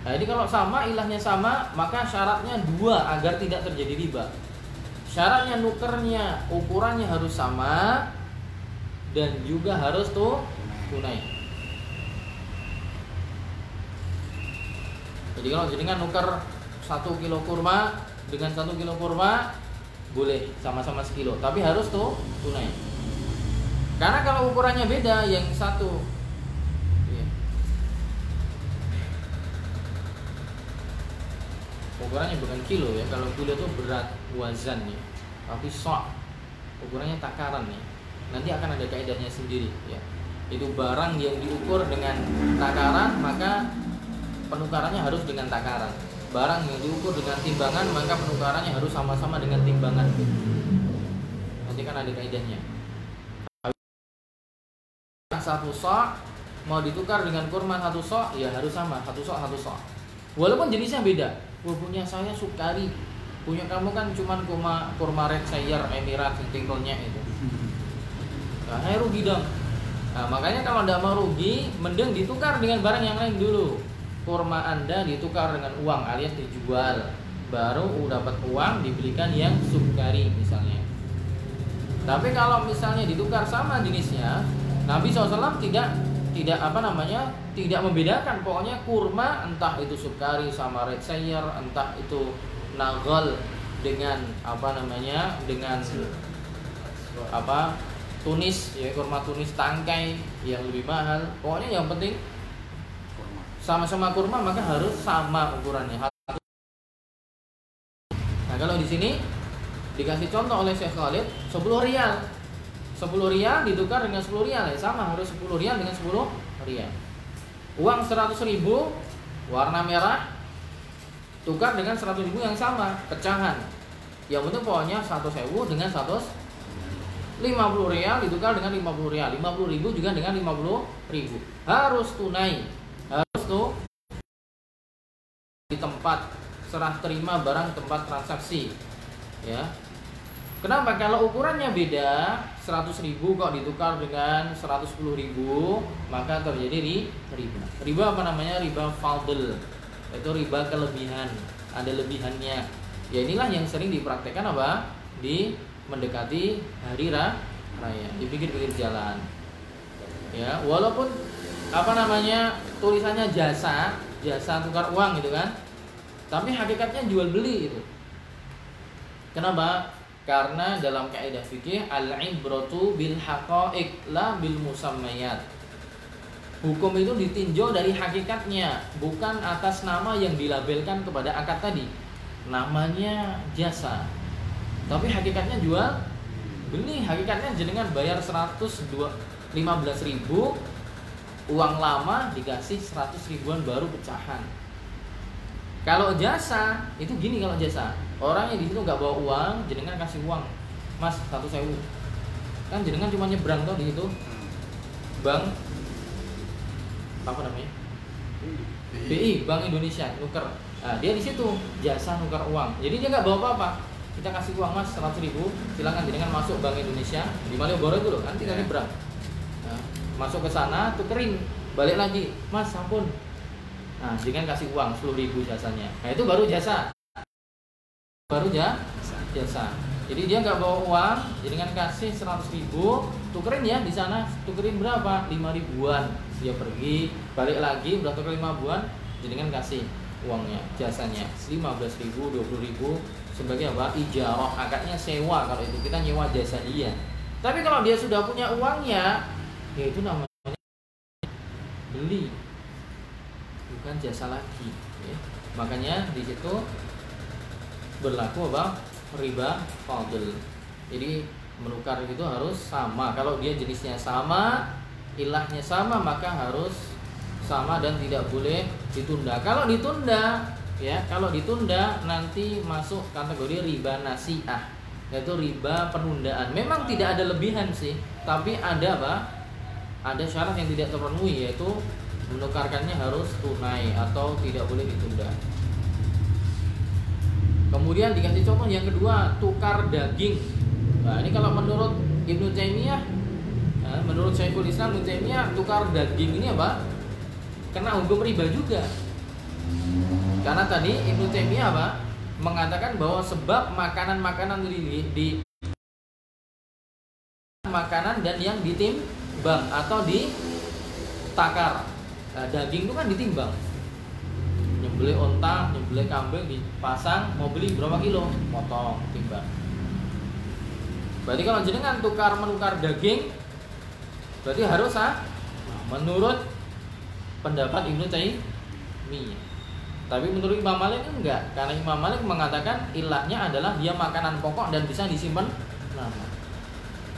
Nah, jadi kalau sama ilahnya sama maka syaratnya dua agar tidak terjadi riba. Syaratnya nukernya ukurannya harus sama dan juga harus tuh tunai Jadi kalau jenengan nuker satu kilo kurma dengan satu kilo kurma boleh sama-sama sekilo, tapi harus tuh tunai. Karena kalau ukurannya beda, yang satu ya. ukurannya bukan kilo ya. Kalau kilo itu berat wazan ya, tapi sok ukurannya takaran nih. Nanti akan ada kaidahnya sendiri ya. Itu barang yang diukur dengan takaran maka penukarannya harus dengan takaran. Barang yang diukur dengan timbangan maka penukarannya harus sama-sama dengan timbangan. Nanti kan ada kaidahnya. Satu sok mau ditukar dengan kurma satu sok ya harus sama satu sok satu sok. Walaupun jenisnya beda. Wah, punya saya sukari. Punya kamu kan cuma kurma kurma red sayer emirat tingkolnya itu. Nah, saya rugi dong. Nah, makanya kalau tidak mau rugi, mending ditukar dengan barang yang lain dulu. Kurma Anda ditukar dengan uang alias dijual. Baru dapat uang dibelikan yang sukari misalnya. Tapi kalau misalnya ditukar sama jenisnya, Nabi SAW tidak tidak apa namanya tidak membedakan pokoknya kurma entah itu sukari sama red sayer entah itu nagal dengan apa namanya dengan apa tunis ya kurma tunis tangkai yang lebih mahal pokoknya yang penting sama-sama kurma maka harus sama ukurannya. Nah kalau di sini dikasih contoh oleh Syekh Khalid 10 rial. 10 rial ditukar dengan 10 rial ya sama harus 10 rial dengan 10 rial. Uang 100 ribu warna merah tukar dengan 100 ribu yang sama pecahan. Yang penting pokoknya 100 sewu dengan 100 50 rial ditukar dengan 50 rial. 50 ribu juga dengan 50 ribu. Harus tunai harus tuh di tempat serah terima barang tempat transaksi ya Kenapa? Kalau ukurannya beda, 100 ribu kok ditukar dengan 110 ribu, maka terjadi di riba. Riba apa namanya? Riba fadl. Itu riba kelebihan. Ada lebihannya. Ya inilah yang sering dipraktekkan apa? Di mendekati hari raya, di pinggir-pinggir jalan. Ya, walaupun apa namanya? tulisannya jasa, jasa tukar uang gitu kan. Tapi hakikatnya jual beli itu. Kenapa? Karena dalam kaidah fikih al-ibratu bil haqa'iq la bil musammayat. Hukum itu ditinjau dari hakikatnya, bukan atas nama yang dilabelkan kepada akad tadi. Namanya jasa. Tapi hakikatnya jual beli, hakikatnya jenengan bayar 115 ribu uang lama dikasih 100 ribuan baru pecahan. Kalau jasa itu gini kalau jasa Orang yang di situ nggak bawa uang, jenengan kasih uang, mas satu sewu. Kan jenengan cuma nyebrang tuh di situ. Bank apa namanya? BI, Bank Indonesia, nuker. Nah, dia di situ jasa nuker uang. Jadi dia nggak bawa apa-apa. Kita kasih uang mas seratus ribu, silakan jenengan masuk Bank Indonesia di Malioboro itu loh, kan tinggal nyebrang. Masuk ke sana, tukerin, balik lagi, mas ampun. Nah, jenengan kasih uang sepuluh ribu jasanya. Nah itu baru jasa. Baru ya jasa. Jadi dia nggak bawa uang jadi kan kasih 100 ribu. Tukerin ya di sana. Tukerin berapa? 5 ribuan. Dia pergi balik lagi udah tuker 5 ribuan jadi kan kasih uangnya jasanya. 15 ribu 20 ribu sebagai apa? Ijarah. Akadnya sewa kalau itu. Kita nyewa jasa dia. Tapi kalau dia sudah punya uangnya ya itu namanya beli bukan jasa lagi ya. makanya di situ berlaku apa? Riba fadl. Jadi menukar itu harus sama. Kalau dia jenisnya sama ilahnya sama maka harus sama dan tidak boleh ditunda. Kalau ditunda ya kalau ditunda nanti masuk kategori riba nasiah yaitu riba penundaan. Memang tidak ada lebihan sih tapi ada apa ada syarat yang tidak terpenuhi yaitu menukarkannya harus tunai atau tidak boleh ditunda Kemudian dikasih contoh yang kedua, tukar daging. Nah, ini kalau menurut Ibnu Taimiyah, nah, menurut Syekhul Islam Ibnu Taimiyah, tukar daging ini apa? Kena hukum riba juga. Karena tadi Ibnu Taimiyah apa? Mengatakan bahwa sebab makanan-makanan di, makanan dan yang ditimbang atau ditakar. Nah, daging itu kan ditimbang nyembelih onta, nyembelih kambing dipasang, mau beli berapa kilo? Potong, timbang. Berarti kalau jenengan tukar menukar daging, berarti harus ah, menurut pendapat Ibnu Taimiyah. Tapi menurut Imam Malik enggak, karena Imam Malik mengatakan ilahnya adalah dia makanan pokok dan bisa disimpan lama.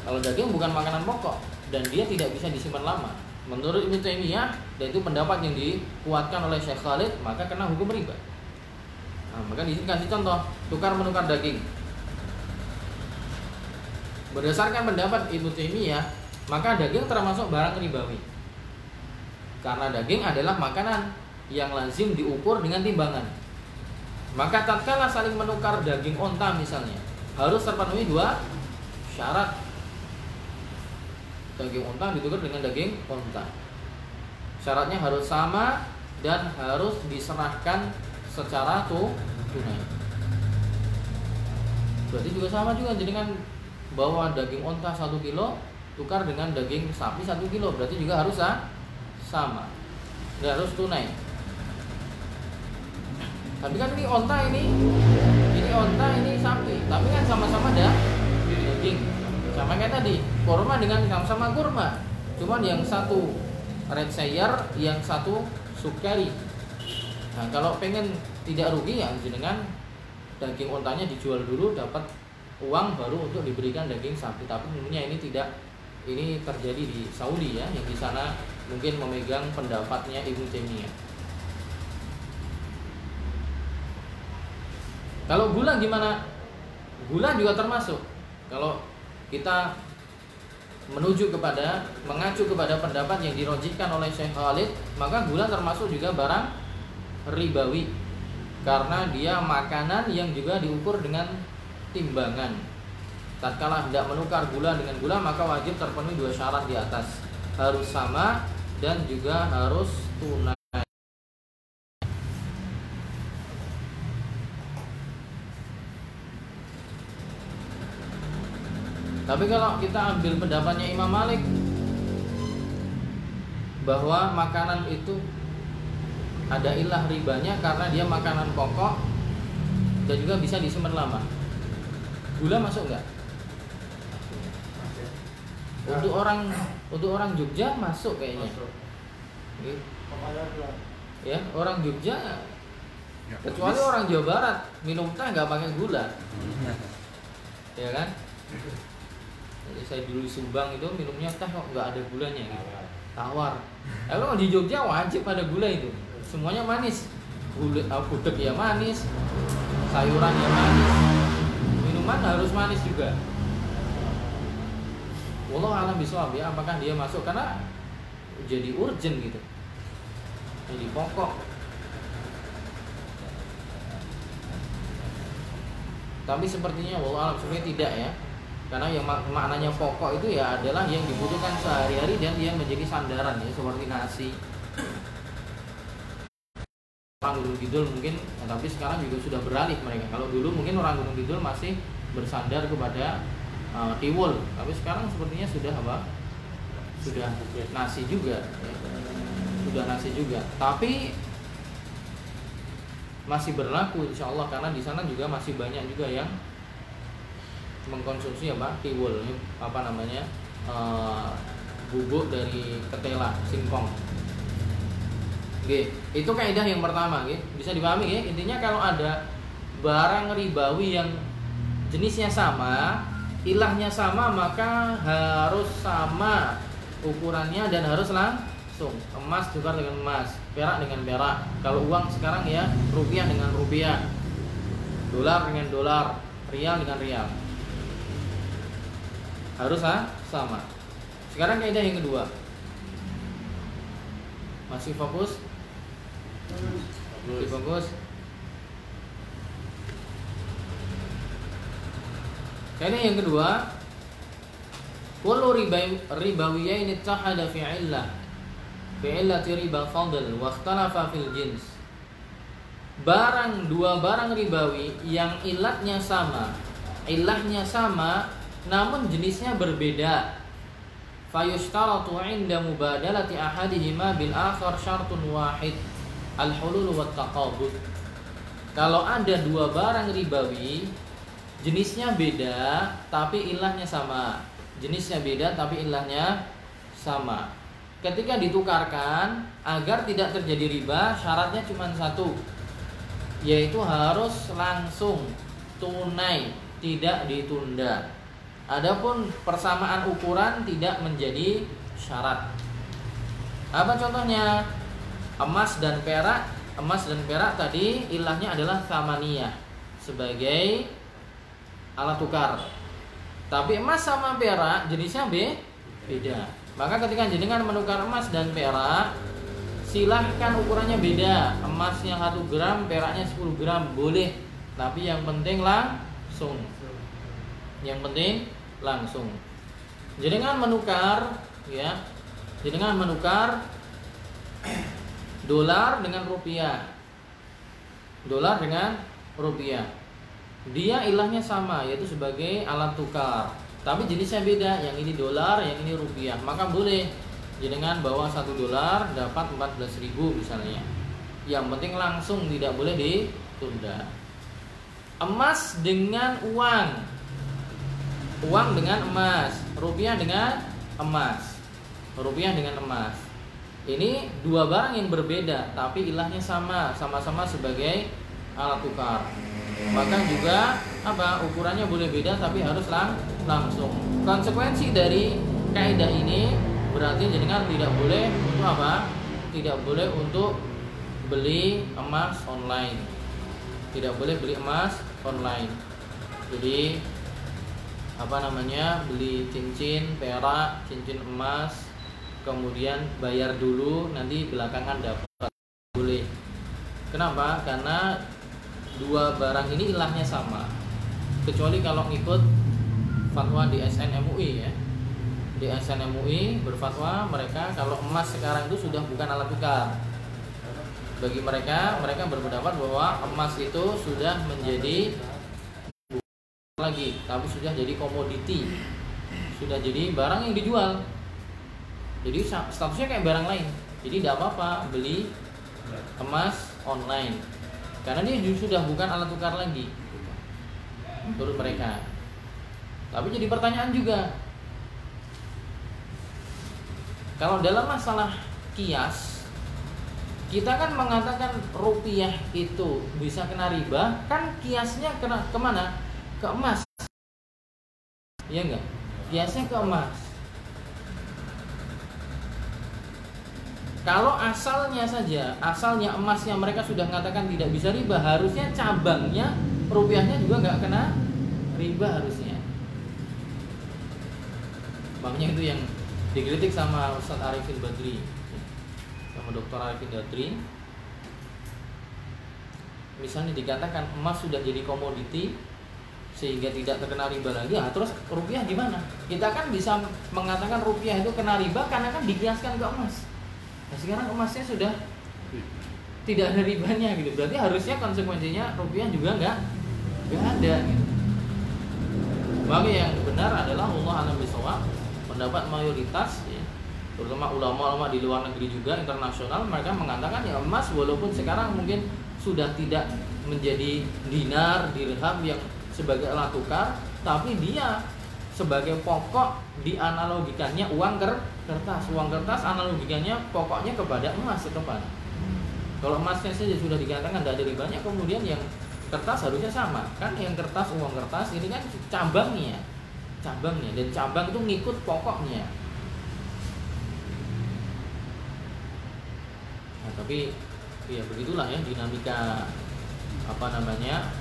Kalau daging bukan makanan pokok dan dia tidak bisa disimpan lama. Menurut Ibnu Taimiyah dan itu pendapat yang dikuatkan oleh Syekh Khalid maka kena hukum riba. Nah, maka di sini kasih contoh tukar menukar daging. Berdasarkan pendapat Ibnu Taimiyah, maka daging termasuk barang ribawi. Karena daging adalah makanan yang lazim diukur dengan timbangan. Maka tatkala saling menukar daging onta misalnya, harus terpenuhi dua syarat. Daging onta ditukar dengan daging onta. Syaratnya harus sama dan harus diserahkan secara tunai. Berarti juga sama juga dengan bawa daging onta satu kilo tukar dengan daging sapi satu kilo berarti juga harus ah, sama dan harus tunai tapi kan ini onta ini ini onta ini sapi tapi kan sama-sama ada daging sama kayak tadi kurma dengan sama-sama kurma cuman yang satu red sayer yang satu sukari nah kalau pengen tidak rugi ya dengan daging ontanya dijual dulu dapat uang baru untuk diberikan daging sapi tapi tentunya ini tidak ini terjadi di Saudi ya yang di sana mungkin memegang pendapatnya Ibnu Taimiyah. Kalau gula gimana? Gula juga termasuk. Kalau kita menuju kepada mengacu kepada pendapat yang dirojikkan oleh Syekh Khalid, maka gula termasuk juga barang ribawi karena dia makanan yang juga diukur dengan timbangan. Tatkala hendak menukar gula dengan gula maka wajib terpenuhi dua syarat di atas. Harus sama dan juga harus tunai. Tapi kalau kita ambil pendapatnya Imam Malik bahwa makanan itu ada ilah ribanya karena dia makanan pokok dan juga bisa disimpan lama. Gula masuk nggak? Untuk orang untuk orang Jogja masuk kayaknya. Ya, orang Jogja ya, kecuali orang Jawa Barat minum teh nggak pakai gula. [laughs] Ya kan? Jadi saya dulu di Subang itu minumnya teh kok nggak ada gulanya gitu. Tawar. Kalau di Jogja wajib ada gula itu. Semuanya manis. Gula, gudeg ya manis, sayuran ya manis, minuman harus manis juga Wallah alam bisawab ya apakah dia masuk karena jadi urgent gitu jadi pokok tapi sepertinya wallah alam sebenarnya tidak ya karena yang mak maknanya pokok itu ya adalah yang dibutuhkan sehari-hari dan yang menjadi sandaran ya seperti nasi. Orang Gunung Kidul mungkin ya, tapi sekarang juga sudah beralih mereka. Kalau dulu mungkin orang Gunung Kidul masih bersandar kepada uh, tiwul. Tapi sekarang sepertinya sudah apa? Sudah nasi juga ya. sudah nasi juga. Tapi masih berlaku insya Allah. Karena di sana juga masih banyak juga yang mengkonsumsi apa tiwul apa namanya uh, bubuk dari ketela singkong Oke, itu kaidah yang pertama, gitu. bisa dipahami ya. Intinya kalau ada barang ribawi yang jenisnya sama, ilahnya sama, maka harus sama ukurannya dan harus langsung. Emas juga dengan emas, perak dengan perak. Kalau uang sekarang ya rupiah dengan rupiah, dolar dengan dolar, rial dengan rial. Harus ha? sama. Sekarang kaidah yang kedua. Masih fokus? Bagus. bagus. Karena yang kedua, kullu ribawiyain ittahada fi illah fi illati riba fadl wa ikhtalafa fil jins. Barang dua barang ribawi yang ilatnya sama, ilahnya sama namun jenisnya berbeda. Fayushtaratu 'inda mubadalati ahadihima bil akhar syartun wahid al-hulul wa taqabud. Kalau ada dua barang ribawi, jenisnya beda tapi ilahnya sama. Jenisnya beda tapi ilahnya sama. Ketika ditukarkan agar tidak terjadi riba, syaratnya cuma satu, yaitu harus langsung tunai, tidak ditunda. Adapun persamaan ukuran tidak menjadi syarat. Apa contohnya? emas dan perak. Emas dan perak tadi ilahnya adalah samaniyah sebagai alat tukar. Tapi emas sama perak jenisnya B beda. Maka ketika jenengan menukar emas dan perak silahkan ukurannya beda. Emasnya 1 gram peraknya 10 gram boleh. Tapi yang penting langsung. Yang penting langsung. Jenengan menukar ya. Jenengan menukar dolar dengan rupiah. Dolar dengan rupiah. Dia ilahnya sama yaitu sebagai alat tukar. Tapi jenisnya beda yang ini dolar yang ini rupiah. Maka boleh dengan bawa satu dolar dapat 14 ribu misalnya. Yang penting langsung tidak boleh ditunda. Emas dengan uang uang dengan emas rupiah dengan emas rupiah dengan emas. Ini dua barang yang berbeda tapi ilahnya sama sama-sama sebagai alat tukar. Maka juga apa ukurannya boleh beda tapi harus lang langsung. Konsekuensi dari kaidah ini berarti jenengan tidak boleh untuk apa? Tidak boleh untuk beli emas online. Tidak boleh beli emas online. Jadi apa namanya beli cincin perak cincin emas kemudian bayar dulu nanti belakangan dapat. Boleh. Kenapa? Karena dua barang ini ilahnya sama. Kecuali kalau ngikut fatwa di SNMUI ya. Di SNMUI berfatwa mereka kalau emas sekarang itu sudah bukan alat tukar. Bagi mereka mereka berpendapat bahwa emas itu sudah menjadi lagi tapi sudah jadi komoditi. Sudah jadi barang yang dijual. Jadi statusnya kayak barang lain. Jadi tidak apa-apa beli emas online. Karena dia sudah bukan alat tukar lagi. Menurut mereka. Tapi jadi pertanyaan juga. Kalau dalam masalah kias kita kan mengatakan rupiah itu bisa kena riba kan kiasnya kena ke mana ke emas iya enggak kiasnya ke emas Kalau asalnya saja, asalnya emasnya mereka sudah mengatakan tidak bisa riba, harusnya cabangnya rupiahnya juga nggak kena riba harusnya. Makanya itu yang dikritik sama Ustadz Arifin Badri, sama Dokter Arifin Badri. Misalnya dikatakan emas sudah jadi komoditi sehingga tidak terkena riba lagi, ya terus rupiah gimana? Kita kan bisa mengatakan rupiah itu kena riba karena kan dikiaskan ke emas Nah sekarang emasnya sudah tidak ada ribanya gitu. Berarti harusnya konsekuensinya rupiah juga nggak nggak ada. Gitu. Maka yang benar adalah Allah alam bisawab pendapat mayoritas ya, terutama ulama-ulama di luar negeri juga internasional mereka mengatakan ya emas walaupun sekarang mungkin sudah tidak menjadi dinar dirham yang sebagai alat tukar tapi dia sebagai pokok dianalogikannya uang kertas. Uang kertas analogikannya pokoknya kepada emas depan. Kalau emasnya saja sudah dikatakan tidak ada ribanya kemudian yang kertas harusnya sama. Kan yang kertas uang kertas ini kan cabangnya. Cabangnya. Dan cabang itu ngikut pokoknya. Nah, tapi ya begitulah ya dinamika apa namanya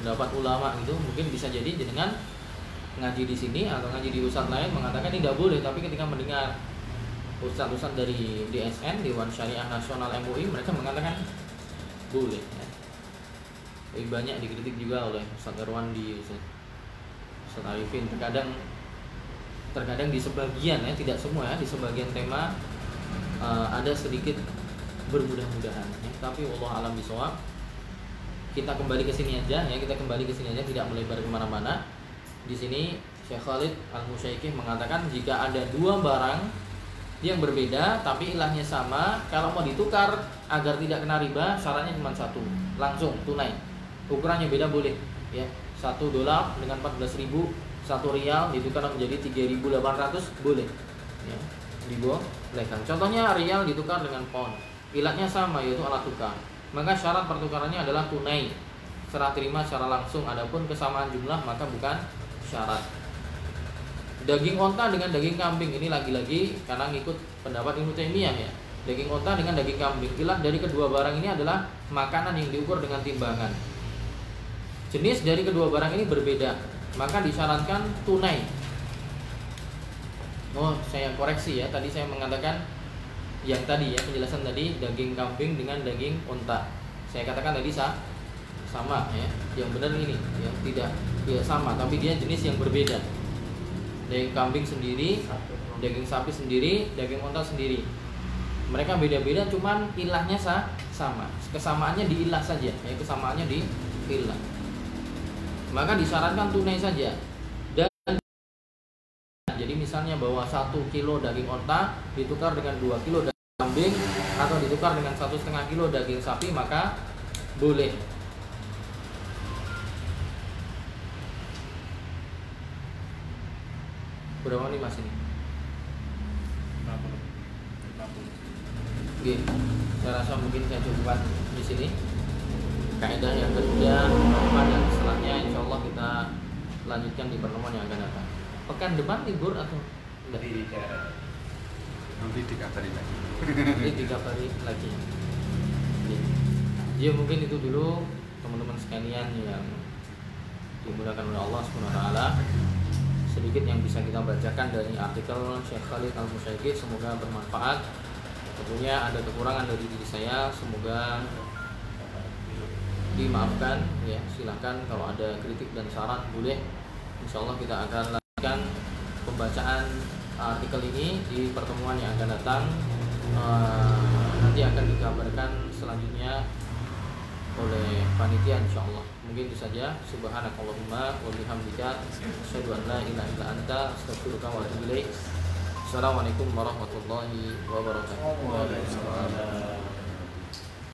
pendapat ulama itu mungkin bisa jadi dengan ngaji di sini atau ngaji di ustadz lain mengatakan tidak boleh tapi ketika mendengar ustadz-ustadz dari DSN Dewan Syariah Nasional MUI mereka mengatakan boleh ya. lebih banyak dikritik juga oleh Ustadz Irwan di Ustadz Arifin terkadang terkadang di sebagian ya tidak semua ya di sebagian tema uh, ada sedikit bermudah-mudahan ya. tapi Allah alam bisawab kita kembali ke sini aja ya kita kembali ke sini aja tidak melebar ke mana-mana di sini Syekh Khalid Al Musyaikih mengatakan jika ada dua barang yang berbeda tapi ilahnya sama, kalau mau ditukar agar tidak kena riba, syaratnya cuma satu, langsung tunai. Ukurannya beda boleh, ya. Satu dolar dengan 14 ribu, satu rial ditukar menjadi 3.800 boleh, ya. Dibolehkan. Contohnya rial ditukar dengan pound, ilahnya sama yaitu alat tukar. Maka syarat pertukarannya adalah tunai, serah terima secara langsung. Adapun kesamaan jumlah maka bukan syarat. Daging onta dengan daging kambing ini lagi-lagi karena ngikut pendapat Ibnu Taimiyah ya. Daging onta dengan daging kambing. Ilah dari kedua barang ini adalah makanan yang diukur dengan timbangan. Jenis dari kedua barang ini berbeda maka disyaratkan tunai. Oh saya koreksi ya tadi saya mengatakan yang tadi ya penjelasan tadi daging kambing dengan daging unta saya katakan tadi sah, sama ya. Yang benar ini yang tidak tidak sama tapi dia jenis yang berbeda. Daging kambing sendiri daging sapi sendiri daging unta sendiri. Mereka beda-beda cuman ilahnya sah, sama. Kesamaannya di ilah saja ya kesamaannya di ilah. Maka disarankan tunai saja misalnya bahwa satu kilo daging unta ditukar dengan dua kilo daging kambing atau ditukar dengan satu setengah kilo daging sapi maka boleh. Berapa nih mas ini? 50 Oke, saya rasa mungkin saya cukupkan di sini. Kaidah yang kedua dan setelahnya insya Allah kita lanjutkan di pertemuan yang akan datang. Pekan depan libur atau enggak? nanti dikabari lagi. Nanti dikabari lagi. Ya mungkin itu dulu teman-teman sekalian yang dimudahkan oleh Allah taala. Sedikit yang bisa kita bacakan dari artikel Syekh Khalid Al Musyaiqi semoga bermanfaat. Tentunya ada kekurangan dari diri saya. Semoga dimaafkan ya. Silahkan kalau ada kritik dan saran boleh. Insya Allah kita akan lanjutkan pembacaan artikel ini di pertemuan yang akan datang uh, nanti akan dikabarkan selanjutnya oleh panitia insya Allah. Mungkin itu saja. Subhanakallahumma wa bihamdika asyhadu an la ilaha illa anta astaghfiruka wa atubu ilaik. Assalamualaikum warahmatullahi wabarakatuh